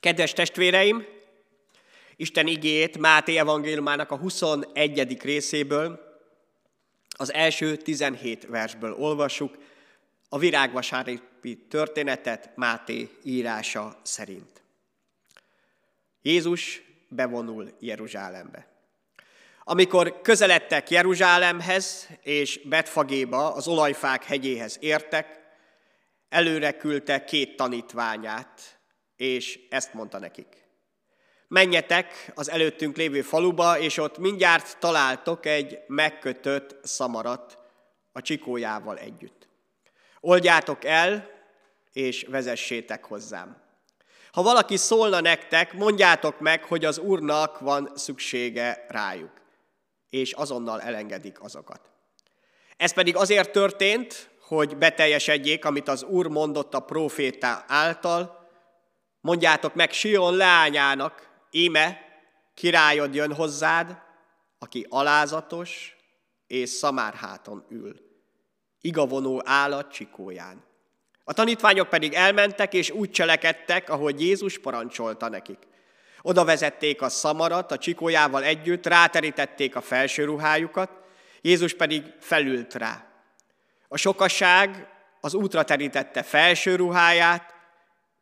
Kedves testvéreim, Isten igét Máté evangéliumának a 21. részéből, az első 17 versből olvassuk, a virágvasárnapi történetet Máté írása szerint. Jézus bevonul Jeruzsálembe. Amikor közeledtek Jeruzsálemhez és Betfagéba, az olajfák hegyéhez értek, előre küldte két tanítványát, és ezt mondta nekik. Menjetek az előttünk lévő faluba, és ott mindjárt találtok egy megkötött szamarat a csikójával együtt. Oldjátok el, és vezessétek hozzám. Ha valaki szólna nektek, mondjátok meg, hogy az Úrnak van szüksége rájuk, és azonnal elengedik azokat. Ez pedig azért történt, hogy beteljesedjék, amit az Úr mondott a proféta által, mondjátok meg Sion leányának, íme királyod jön hozzád, aki alázatos és szamárháton ül, igavonó állat csikóján. A tanítványok pedig elmentek, és úgy cselekedtek, ahogy Jézus parancsolta nekik. Oda vezették a szamarat a csikójával együtt, ráterítették a felső ruhájukat, Jézus pedig felült rá. A sokasság az útra terítette felső ruháját,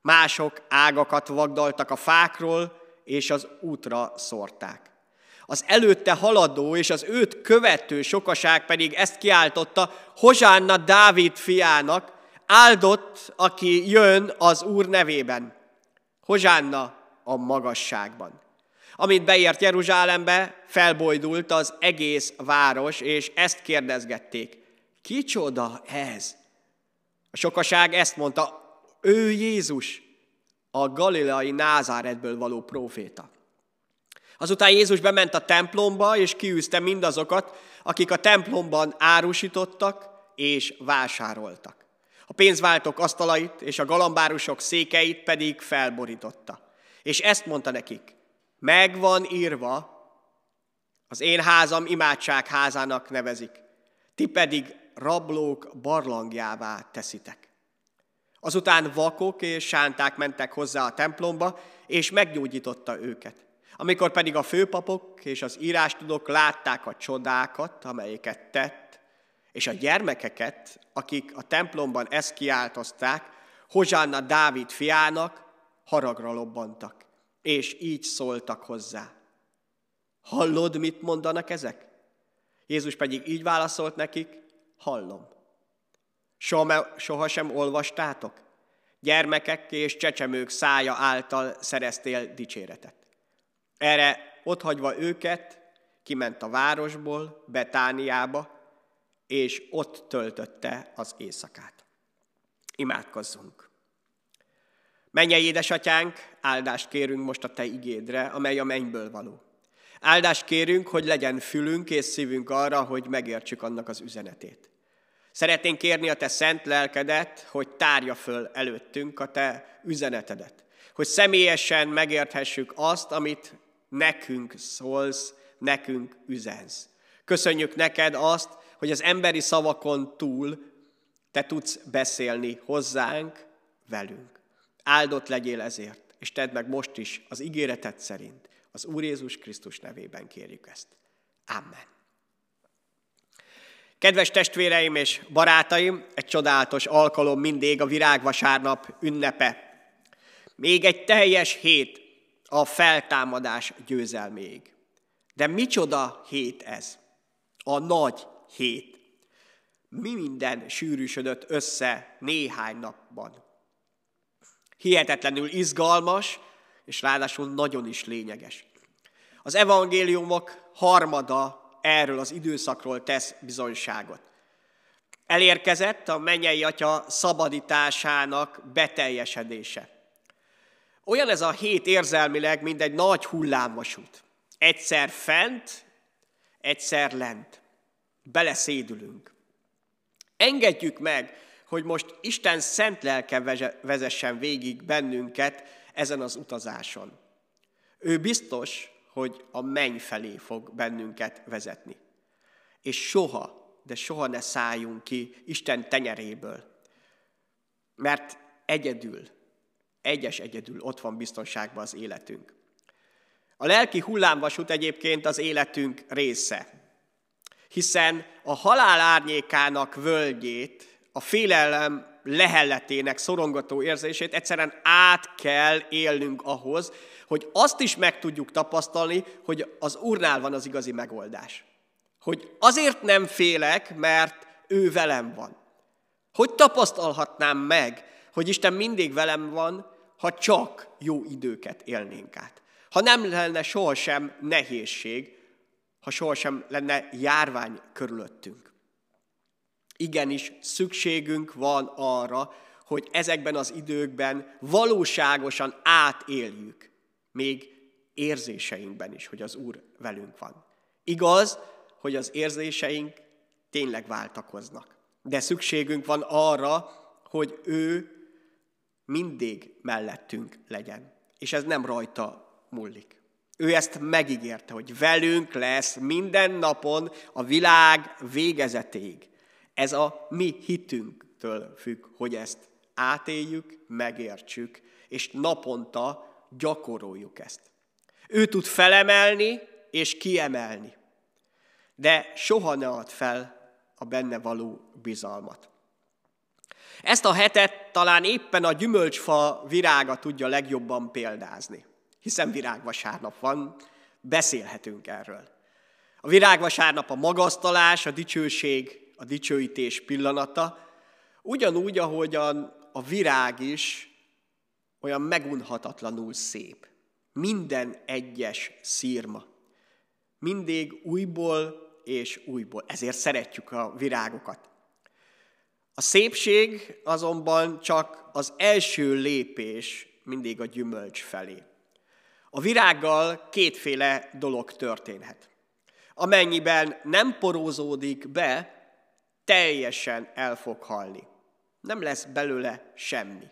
mások ágakat vagdaltak a fákról, és az útra szórták. Az előtte haladó és az őt követő sokaság pedig ezt kiáltotta, Hozsánna Dávid fiának, áldott, aki jön az Úr nevében. Hozsánna a magasságban. Amint beért Jeruzsálembe, felbojdult az egész város, és ezt kérdezgették. Kicsoda ez? A sokaság ezt mondta, ő Jézus, a galileai Názáretből való próféta. Azután Jézus bement a templomba, és kiűzte mindazokat, akik a templomban árusítottak és vásároltak. A pénzváltók asztalait és a galambárusok székeit pedig felborította. És ezt mondta nekik, megvan írva, az én házam imádságházának nevezik, ti pedig rablók barlangjává teszitek. Azután vakok és sánták mentek hozzá a templomba, és meggyógyította őket. Amikor pedig a főpapok és az írástudók látták a csodákat, amelyeket tett, és a gyermekeket, akik a templomban ezt kiáltozták, Hozsánna Dávid fiának, haragra lobbantak, és így szóltak hozzá. Hallod, mit mondanak ezek? Jézus pedig így válaszolt nekik, hallom. Soha, sem olvastátok? Gyermekek és csecsemők szája által szereztél dicséretet. Erre otthagyva őket, kiment a városból, Betániába, és ott töltötte az éjszakát. Imádkozzunk! Menjél, édesatyánk, áldást kérünk most a Te igédre, amely a mennyből való. Áldást kérünk, hogy legyen fülünk és szívünk arra, hogy megértsük annak az üzenetét. Szeretnénk kérni a Te szent lelkedet, hogy tárja föl előttünk a Te üzenetedet. Hogy személyesen megérthessük azt, amit nekünk szólsz, nekünk üzensz. Köszönjük neked azt, hogy az emberi szavakon túl te tudsz beszélni hozzánk, velünk. Áldott legyél ezért, és tedd meg most is az ígéretet szerint. Az Úr Jézus Krisztus nevében kérjük ezt. Amen. Kedves testvéreim és barátaim, egy csodálatos alkalom mindig a virágvasárnap ünnepe. Még egy teljes hét a feltámadás győzelméig. De micsoda hét ez? A nagy hét. Mi minden sűrűsödött össze néhány napban. Hihetetlenül izgalmas, és ráadásul nagyon is lényeges. Az evangéliumok harmada erről az időszakról tesz bizonyságot. Elérkezett a mennyei atya szabadításának beteljesedése. Olyan ez a hét érzelmileg, mint egy nagy hullámvasút. Egyszer fent, egyszer lent. Beleszédülünk. Engedjük meg, hogy most Isten szent lelke vezessen végig bennünket ezen az utazáson. Ő biztos, hogy a menny felé fog bennünket vezetni. És soha, de soha ne szálljunk ki Isten tenyeréből. Mert egyedül, egyes egyedül ott van biztonságban az életünk. A lelki hullámvasút egyébként az életünk része, hiszen a halál árnyékának völgyét, a félelem lehelletének szorongató érzését egyszerűen át kell élnünk ahhoz, hogy azt is meg tudjuk tapasztalni, hogy az Úrnál van az igazi megoldás. Hogy azért nem félek, mert ő velem van. Hogy tapasztalhatnám meg, hogy Isten mindig velem van, ha csak jó időket élnénk át. Ha nem lenne sohasem nehézség, ha sohasem lenne járvány körülöttünk. Igenis, szükségünk van arra, hogy ezekben az időkben valóságosan átéljük, még érzéseinkben is, hogy az Úr velünk van. Igaz, hogy az érzéseink tényleg váltakoznak. De szükségünk van arra, hogy ő mindig mellettünk legyen. És ez nem rajta múlik. Ő ezt megígérte, hogy velünk lesz minden napon a világ végezetéig. Ez a mi hitünktől függ, hogy ezt átéljük, megértsük, és naponta gyakoroljuk ezt. Ő tud felemelni és kiemelni, de soha ne ad fel a benne való bizalmat. Ezt a hetet talán éppen a gyümölcsfa virága tudja legjobban példázni, hiszen virágvasárnap van, beszélhetünk erről. A virágvasárnap a magasztalás, a dicsőség, a dicsőítés pillanata, ugyanúgy, ahogyan a virág is olyan megunhatatlanul szép. Minden egyes szírma. Mindig újból és újból. Ezért szeretjük a virágokat. A szépség azonban csak az első lépés mindig a gyümölcs felé. A virággal kétféle dolog történhet. Amennyiben nem porózódik be, teljesen el fog halni. Nem lesz belőle semmi,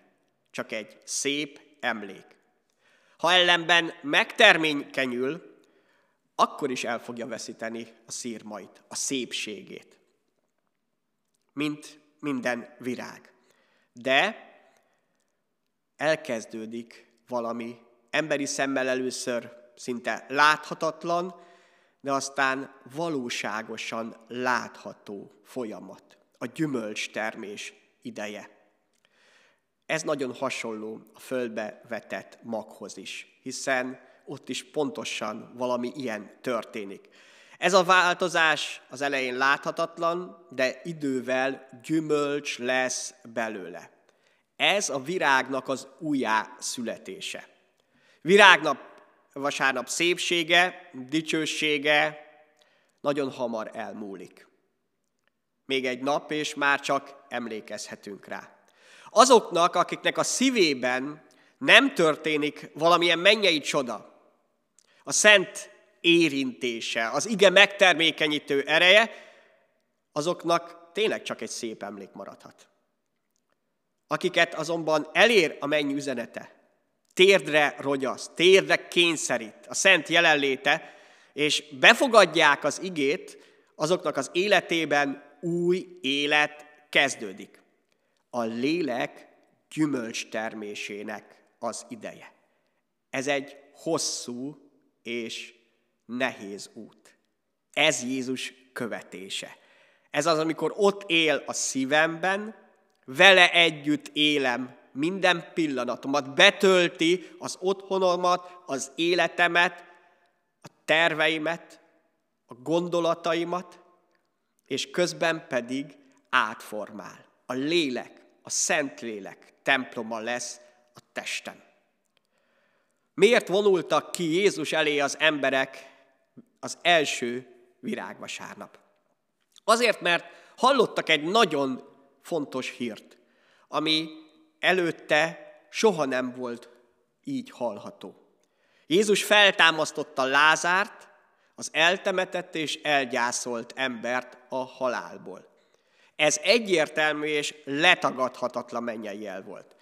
csak egy szép emlék. Ha ellenben megterménykenyül, akkor is el fogja veszíteni a szírmait, a szépségét, mint minden virág. De elkezdődik valami emberi szemmel először szinte láthatatlan, de aztán valóságosan látható folyamat, a gyümölcstermés ideje. Ez nagyon hasonló a földbe vetett maghoz is, hiszen ott is pontosan valami ilyen történik. Ez a változás az elején láthatatlan, de idővel gyümölcs lesz belőle. Ez a virágnak az újjá születése. Vasárnap szépsége, dicsősége nagyon hamar elmúlik. Még egy nap, és már csak emlékezhetünk rá. Azoknak, akiknek a szívében nem történik valamilyen mennyei csoda, a szent érintése, az ige megtermékenyítő ereje, azoknak tényleg csak egy szép emlék maradhat. Akiket azonban elér a mennyi üzenete, térdre rogyasz, térdre kényszerít a szent jelenléte, és befogadják az igét, azoknak az életében új élet kezdődik. A lélek gyümölcs termésének az ideje. Ez egy hosszú és nehéz út. Ez Jézus követése. Ez az, amikor ott él a szívemben, vele együtt élem minden pillanatomat, betölti az otthonomat, az életemet, a terveimet, a gondolataimat, és közben pedig átformál. A lélek, a szent lélek temploma lesz a testem. Miért vonultak ki Jézus elé az emberek az első virágvasárnap? Azért, mert hallottak egy nagyon fontos hírt, ami előtte soha nem volt így hallható. Jézus feltámasztotta Lázárt, az eltemetett és elgyászolt embert a halálból. Ez egyértelmű és letagadhatatlan mennyei jel volt.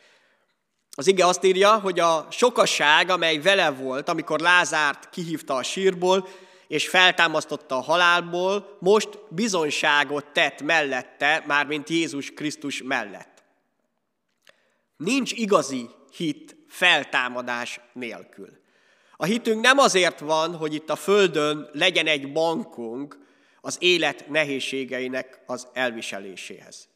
Az ige azt írja, hogy a sokasság, amely vele volt, amikor Lázárt kihívta a sírból, és feltámasztotta a halálból, most bizonyságot tett mellette, mármint Jézus Krisztus mellett. Nincs igazi hit feltámadás nélkül. A hitünk nem azért van, hogy itt a Földön legyen egy bankunk az élet nehézségeinek az elviseléséhez.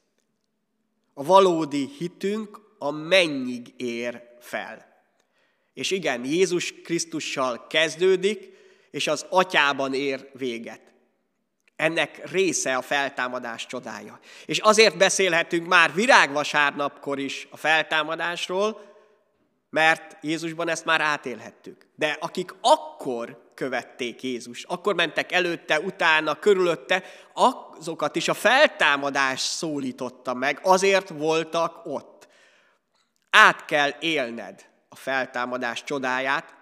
A valódi hitünk a mennyig ér fel. És igen, Jézus Krisztussal kezdődik, és az atyában ér véget. Ennek része a feltámadás csodája. És azért beszélhetünk már virágvasárnapkor is a feltámadásról, mert Jézusban ezt már átélhettük. De akik akkor követték Jézus, akkor mentek előtte, utána, körülötte, azokat is a feltámadás szólította meg, azért voltak ott. Át kell élned a feltámadás csodáját,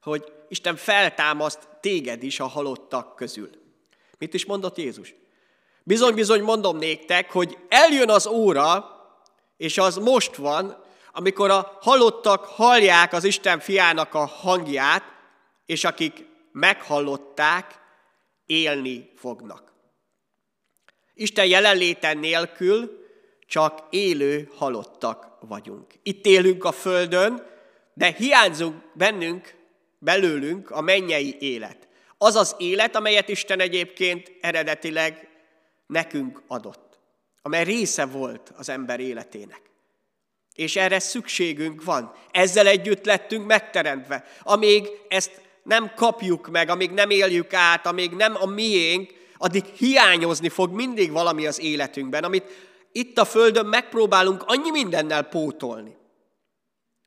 hogy Isten feltámaszt téged is a halottak közül. Mit is mondott Jézus? Bizony-bizony mondom néktek, hogy eljön az óra, és az most van, amikor a halottak hallják az Isten fiának a hangját, és akik meghallották, élni fognak. Isten jelenléten nélkül csak élő halottak vagyunk. Itt élünk a Földön, de hiányzunk bennünk, belőlünk a mennyei élet. Az az élet, amelyet Isten egyébként eredetileg nekünk adott, amely része volt az ember életének. És erre szükségünk van. Ezzel együtt lettünk megteremtve. Amíg ezt nem kapjuk meg, amíg nem éljük át, amíg nem a miénk, addig hiányozni fog mindig valami az életünkben, amit itt a Földön megpróbálunk annyi mindennel pótolni.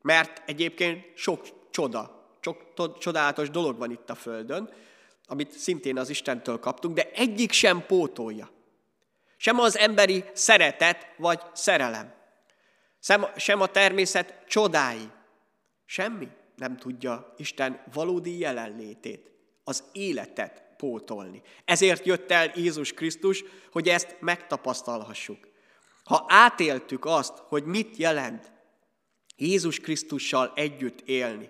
Mert egyébként sok csoda, sok csodálatos dolog van itt a Földön, amit szintén az Istentől kaptunk, de egyik sem pótolja. Sem az emberi szeretet vagy szerelem. Sem a természet csodái. Semmi nem tudja Isten valódi jelenlétét, az életet pótolni. Ezért jött el Jézus Krisztus, hogy ezt megtapasztalhassuk. Ha átéltük azt, hogy mit jelent Jézus Krisztussal együtt élni,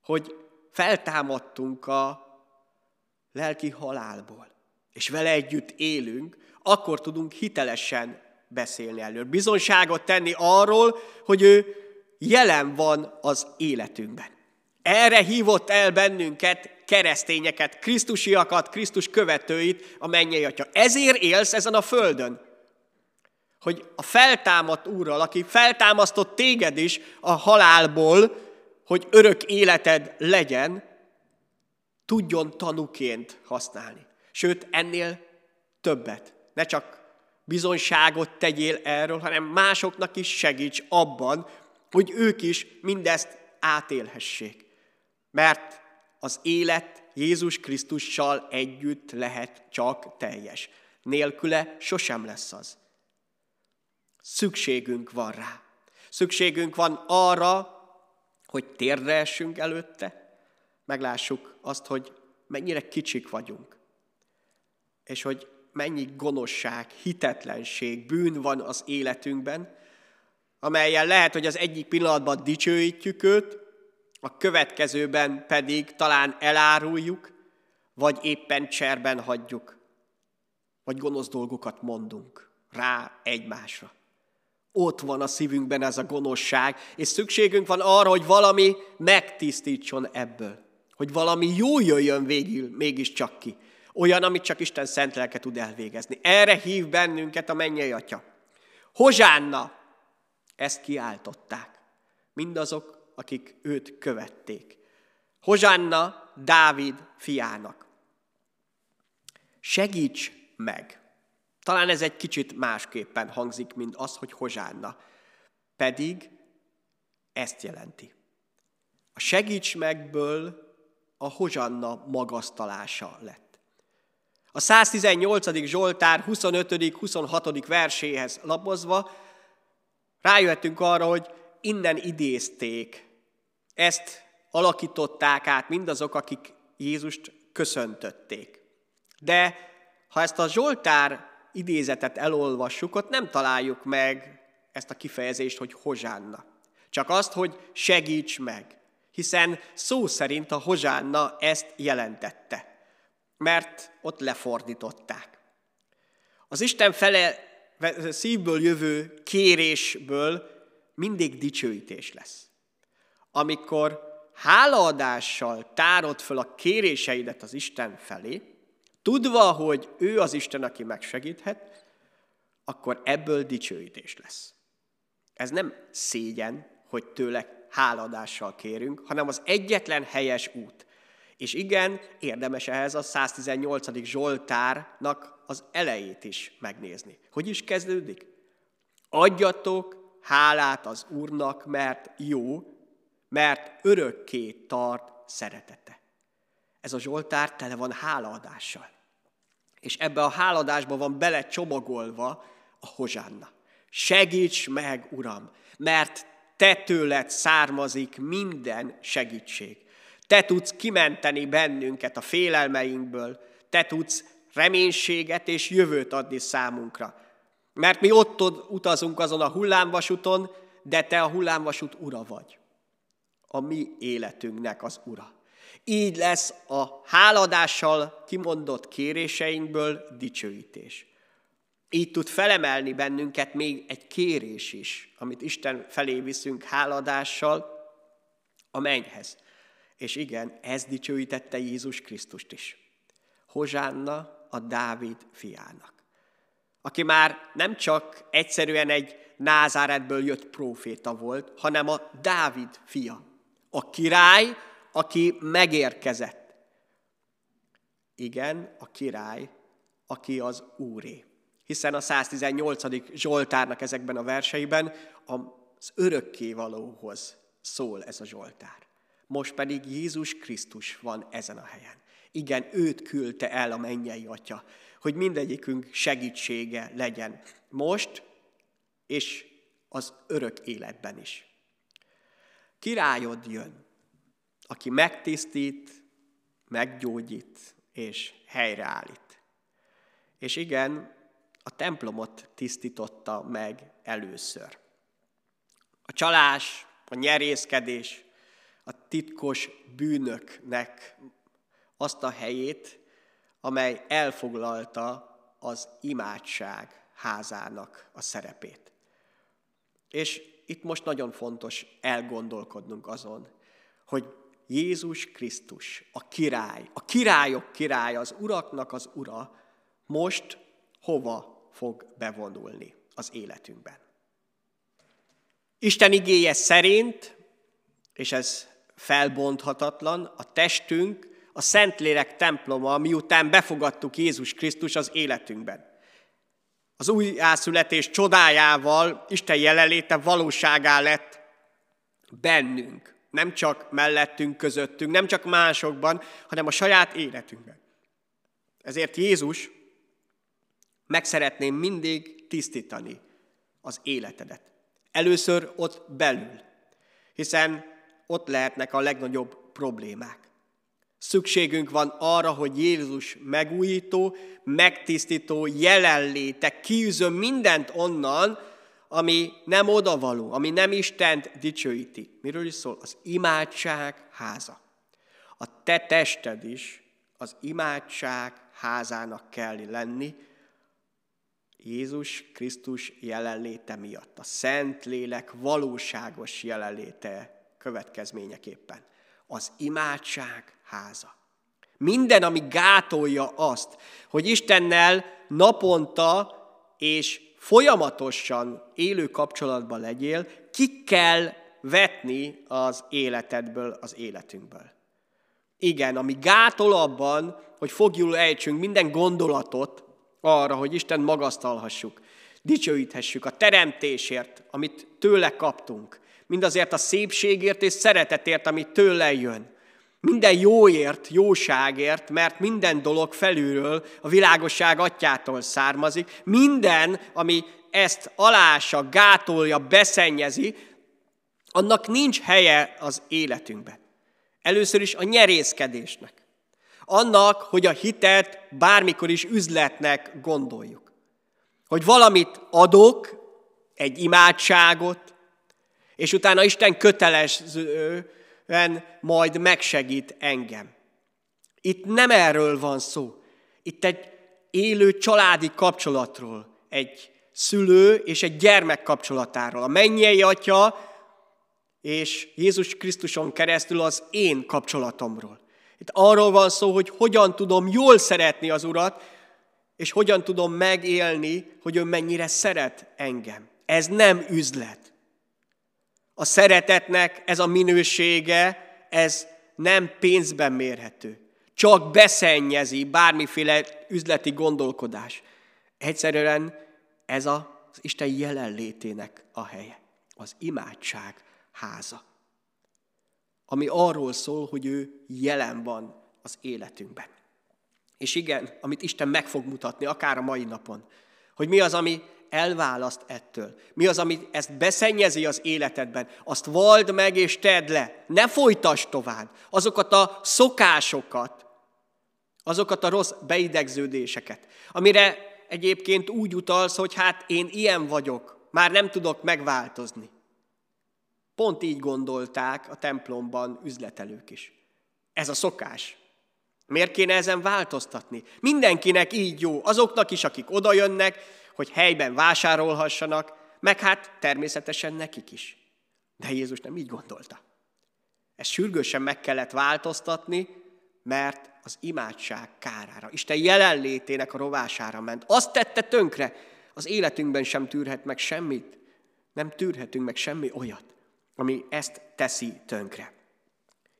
hogy feltámadtunk a lelki halálból, és vele együtt élünk, akkor tudunk hitelesen beszélni elől. Bizonságot tenni arról, hogy ő jelen van az életünkben. Erre hívott el bennünket, keresztényeket, krisztusiakat, Krisztus követőit, a mennyei atya. Ezért élsz ezen a földön. Hogy a feltámadt úrral, aki feltámasztott téged is a halálból, hogy örök életed legyen, tudjon tanuként használni. Sőt, ennél többet. Ne csak bizonyságot tegyél erről, hanem másoknak is segíts abban, hogy ők is mindezt átélhessék. Mert az élet Jézus Krisztussal együtt lehet csak teljes. Nélküle sosem lesz az. Szükségünk van rá. Szükségünk van arra, hogy térdre essünk előtte, meglássuk azt, hogy mennyire kicsik vagyunk, és hogy mennyi gonoszság, hitetlenség, bűn van az életünkben, amelyen lehet, hogy az egyik pillanatban dicsőítjük őt, a következőben pedig talán eláruljuk, vagy éppen cserben hagyjuk, vagy gonosz dolgokat mondunk rá egymásra. Ott van a szívünkben ez a gonoszság, és szükségünk van arra, hogy valami megtisztítson ebből. Hogy valami jó jöjjön végül mégiscsak ki. Olyan, amit csak Isten szent lelke tud elvégezni. Erre hív bennünket a mennyei atya. Hozsánna, ezt kiáltották. Mindazok, akik őt követték. Hozsánna Dávid fiának. Segíts meg! Talán ez egy kicsit másképpen hangzik, mint az, hogy Hozsánna. Pedig ezt jelenti. A segíts megből a Hozsanna magasztalása lett. A 118. Zsoltár 25.-26. verséhez lapozva rájöhetünk arra, hogy innen idézték, ezt alakították át mindazok, akik Jézust köszöntötték. De ha ezt a Zsoltár idézetet elolvassuk, ott nem találjuk meg ezt a kifejezést, hogy hozsánna. Csak azt, hogy segíts meg. Hiszen szó szerint a hozsánna ezt jelentette. Mert ott lefordították. Az Isten fele szívből jövő kérésből mindig dicsőítés lesz. Amikor hálaadással tárod föl a kéréseidet az Isten felé, tudva, hogy ő az Isten, aki megsegíthet, akkor ebből dicsőítés lesz. Ez nem szégyen, hogy tőle háladással kérünk, hanem az egyetlen helyes út. És igen, érdemes ehhez a 118. Zsoltárnak az elejét is megnézni. Hogy is kezdődik? Adjatok hálát az Úrnak, mert jó, mert örökké tart szeretete. Ez a Zsoltár tele van hálaadással. És ebbe a háladásba van bele csomagolva a hozsánna. Segíts meg, Uram, mert te tőled származik minden segítség. Te tudsz kimenteni bennünket a félelmeinkből, te tudsz reménységet és jövőt adni számunkra. Mert mi ott utazunk azon a hullámvasúton, de te a hullámvasút ura vagy. A mi életünknek az ura. Így lesz a háladással kimondott kéréseinkből dicsőítés. Így tud felemelni bennünket még egy kérés is, amit Isten felé viszünk háladással a mennyhez. És igen, ez dicsőítette Jézus Krisztust is. Hozsánna a Dávid fiának, aki már nem csak egyszerűen egy Názáretből jött próféta volt, hanem a Dávid fia, a király, aki megérkezett. Igen, a király, aki az úré hiszen a 118. Zsoltárnak ezekben a verseiben az örökkévalóhoz szól ez a Zsoltár. Most pedig Jézus Krisztus van ezen a helyen. Igen, őt küldte el a mennyei atya, hogy mindegyikünk segítsége legyen most, és az örök életben is. Királyod jön, aki megtisztít, meggyógyít és helyreállít. És igen, a templomot tisztította meg először. A csalás, a nyerészkedés, a titkos bűnöknek azt a helyét, amely elfoglalta az imádság házának a szerepét. És itt most nagyon fontos elgondolkodnunk azon, hogy Jézus Krisztus, a király, a királyok királya, az uraknak az ura, most hova fog bevonulni az életünkben. Isten igéje szerint, és ez felbonthatatlan, a testünk a Szentlélek temploma, miután befogadtuk Jézus Krisztus az életünkben. Az új ászületés csodájával Isten jelenléte valóságá lett bennünk, nem csak mellettünk, közöttünk, nem csak másokban, hanem a saját életünkben. Ezért Jézus meg szeretném mindig tisztítani az életedet. Először ott belül, hiszen ott lehetnek a legnagyobb problémák. Szükségünk van arra, hogy Jézus megújító, megtisztító jelenléte kiűzön mindent onnan, ami nem odavaló, ami nem Istent dicsőíti. Miről is szól? Az imádság háza. A te tested is az imádság házának kell lenni, Jézus Krisztus jelenléte miatt, a Szent Lélek valóságos jelenléte következményeképpen. Az imádság háza. Minden, ami gátolja azt, hogy Istennel naponta és folyamatosan élő kapcsolatban legyél, ki kell vetni az életedből, az életünkből. Igen, ami gátol abban, hogy fogjul ejtsünk minden gondolatot, arra, hogy Isten magasztalhassuk, dicsőíthessük a teremtésért, amit tőle kaptunk, mindazért a szépségért és szeretetért, amit tőle jön. Minden jóért, jóságért, mert minden dolog felülről a világosság atyától származik. Minden, ami ezt alása, gátolja, beszennyezi, annak nincs helye az életünkben. Először is a nyerészkedésnek. Annak, hogy a hitet bármikor is üzletnek gondoljuk. Hogy valamit adok, egy imádságot, és utána Isten kötelezően majd megsegít engem. Itt nem erről van szó. Itt egy élő családi kapcsolatról, egy szülő és egy gyermek kapcsolatáról. A mennyei atya és Jézus Krisztuson keresztül az én kapcsolatomról. Itt arról van szó, hogy hogyan tudom jól szeretni az Urat, és hogyan tudom megélni, hogy ő mennyire szeret engem. Ez nem üzlet. A szeretetnek ez a minősége, ez nem pénzben mérhető. Csak beszennyezi bármiféle üzleti gondolkodás. Egyszerűen ez az Isten jelenlétének a helye. Az imádság háza. Ami arról szól, hogy ő jelen van az életünkben. És igen, amit Isten meg fog mutatni, akár a mai napon, hogy mi az, ami elválaszt ettől. Mi az, ami ezt beszennyezi az életedben. Azt vald meg és tedd le. Ne folytass tovább. Azokat a szokásokat, azokat a rossz beidegződéseket, amire egyébként úgy utalsz, hogy hát én ilyen vagyok, már nem tudok megváltozni. Pont így gondolták a templomban üzletelők is. Ez a szokás. Miért kéne ezen változtatni? Mindenkinek így jó, azoknak is, akik odajönnek, hogy helyben vásárolhassanak, meg hát természetesen nekik is. De Jézus nem így gondolta. Ezt sürgősen meg kellett változtatni, mert az imádság kárára, Isten jelenlétének a rovására ment. Azt tette tönkre, az életünkben sem tűrhet meg semmit, nem tűrhetünk meg semmi olyat, ami ezt teszi tönkre.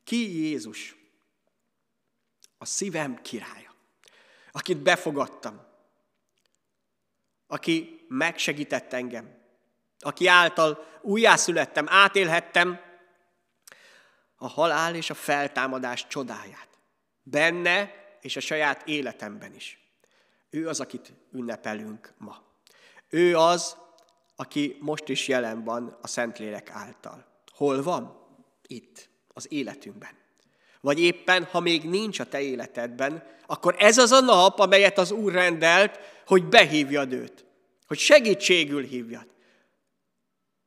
Ki Jézus? A szívem királya, akit befogadtam, aki megsegített engem, aki által újjászülettem, átélhettem a halál és a feltámadás csodáját. Benne és a saját életemben is. Ő az, akit ünnepelünk ma. Ő az, aki most is jelen van a Szentlélek által. Hol van? Itt, az életünkben. Vagy éppen, ha még nincs a te életedben, akkor ez az a nap, amelyet az Úr rendelt, hogy behívjad őt, hogy segítségül hívjad.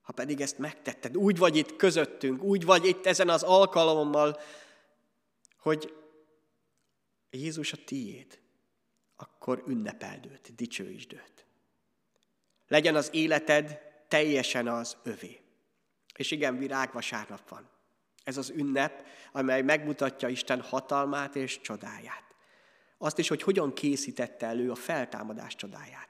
Ha pedig ezt megtetted, úgy vagy itt közöttünk, úgy vagy itt ezen az alkalommal, hogy Jézus a tiéd, akkor ünnepeld őt, dicsőítsd őt. Legyen az életed teljesen az övé. És igen, virágvasárnap van. Ez az ünnep, amely megmutatja Isten hatalmát és csodáját. Azt is, hogy hogyan készítette elő a feltámadás csodáját.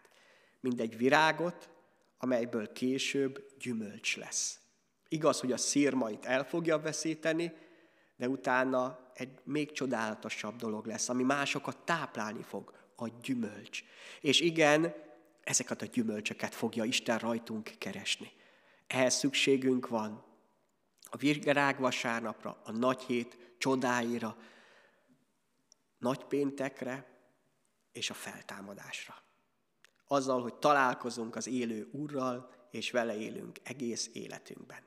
Mint egy virágot, amelyből később gyümölcs lesz. Igaz, hogy a szírmait el fogja veszíteni, de utána egy még csodálatosabb dolog lesz, ami másokat táplálni fog, a gyümölcs. És igen, ezeket a gyümölcsöket fogja Isten rajtunk keresni. Ehhez szükségünk van a virág vasárnapra, a nagy hét csodáira, nagy péntekre és a feltámadásra. Azzal, hogy találkozunk az élő Úrral, és vele élünk egész életünkben.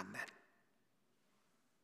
Amen.